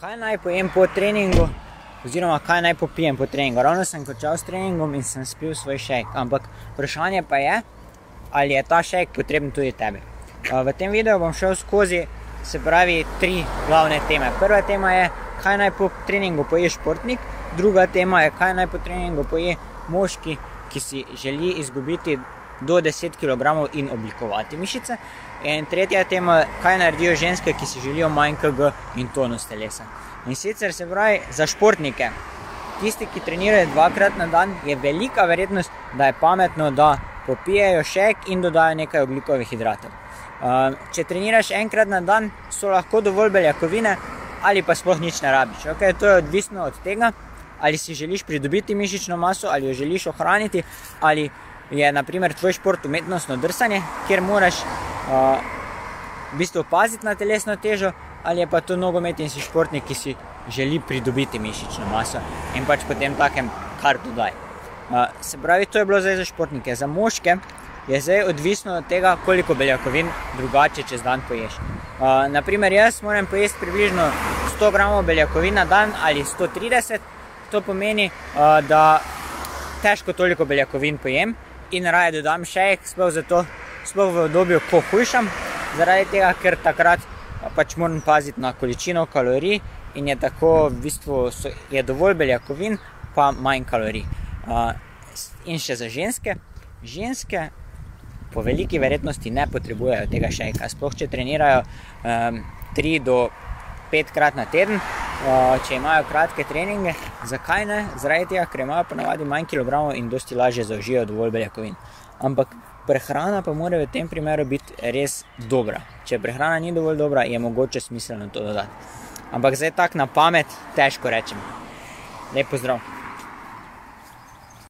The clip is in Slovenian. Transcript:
kaj naj pojem po treningu, oziroma kaj naj popijem po treningu. Ravno sem končal s treningom in sem spil svoj šejk. Ampak vprašanje pa je, ali je ta šejk potreben tudi tebi. V tem videu bom šel skozi, se pravi, tri glavne teme. Prva tema je, kaj naj po treningu poje športnik, druga tema je, kaj naj po treningu poje moški, ki si želi izgubiti do 10 kg in oblikovati mišice. In tretja tema, kaj naredijo ženske, ki si želijo manj KG in tonus telesa. In sicer se pravi za športnike, tisti, ki trenirajo dvakrat na dan, je velika verjetnost, da je pametno, da popijejo šek in dodajo nekaj oglikovih hidratov. Če treniraš enkrat na dan, so lahko dovolj beljakovine, ali pa sploh nič ne rabiš. Okay, to je odvisno od tega, ali si želiš pridobiti mišično maso, ali jo želiš ohraniti, ali je naprimer tvoj šport umetnostno drsanje, kjer moraš uh, v bistvu paziti na telesno težo, ali je pa to nogomet in si športnik, ki si želi pridobiti mišično maso in pač potem takem kar dodaj. Uh, se pravi, to je bilo zdaj za športnike, za moške. Je zdaj odvisno od tega, koliko beljakovin drugače čez dan poješ. Uh, naprimer, jaz moram pojesti približno 100 gramov beljakovin na dan ali 130, to pomeni, uh, da težko toliko beljakovin pojem in raje dodam še jih, sploh, zato, sploh v obdobju, ko hujšam, zaradi tega, ker takrat pač moram paziti na količino kalorij in je tako v bistvu so, je dovolj beljakovin, pa manj kalorij. Uh, in še za ženske. Ženske po veliki verjetnosti ne potrebujejo tega šejka, sploh če trenirajo um, 3 do 5 krat na teden, če imajo kratke treninge. Zakaj ne? Zaradi tega, ker imajo ponavadi manj kilogramov in dosti lažje zaužijo dovolj beljakovin. Ampak prehrana pa mora v tem primeru biti res dobra. Če prehrana ni dovolj dobra, je mogoče smiselno to dodati. Ampak zdaj tako na pamet, težko rečem. Lep pozdrav!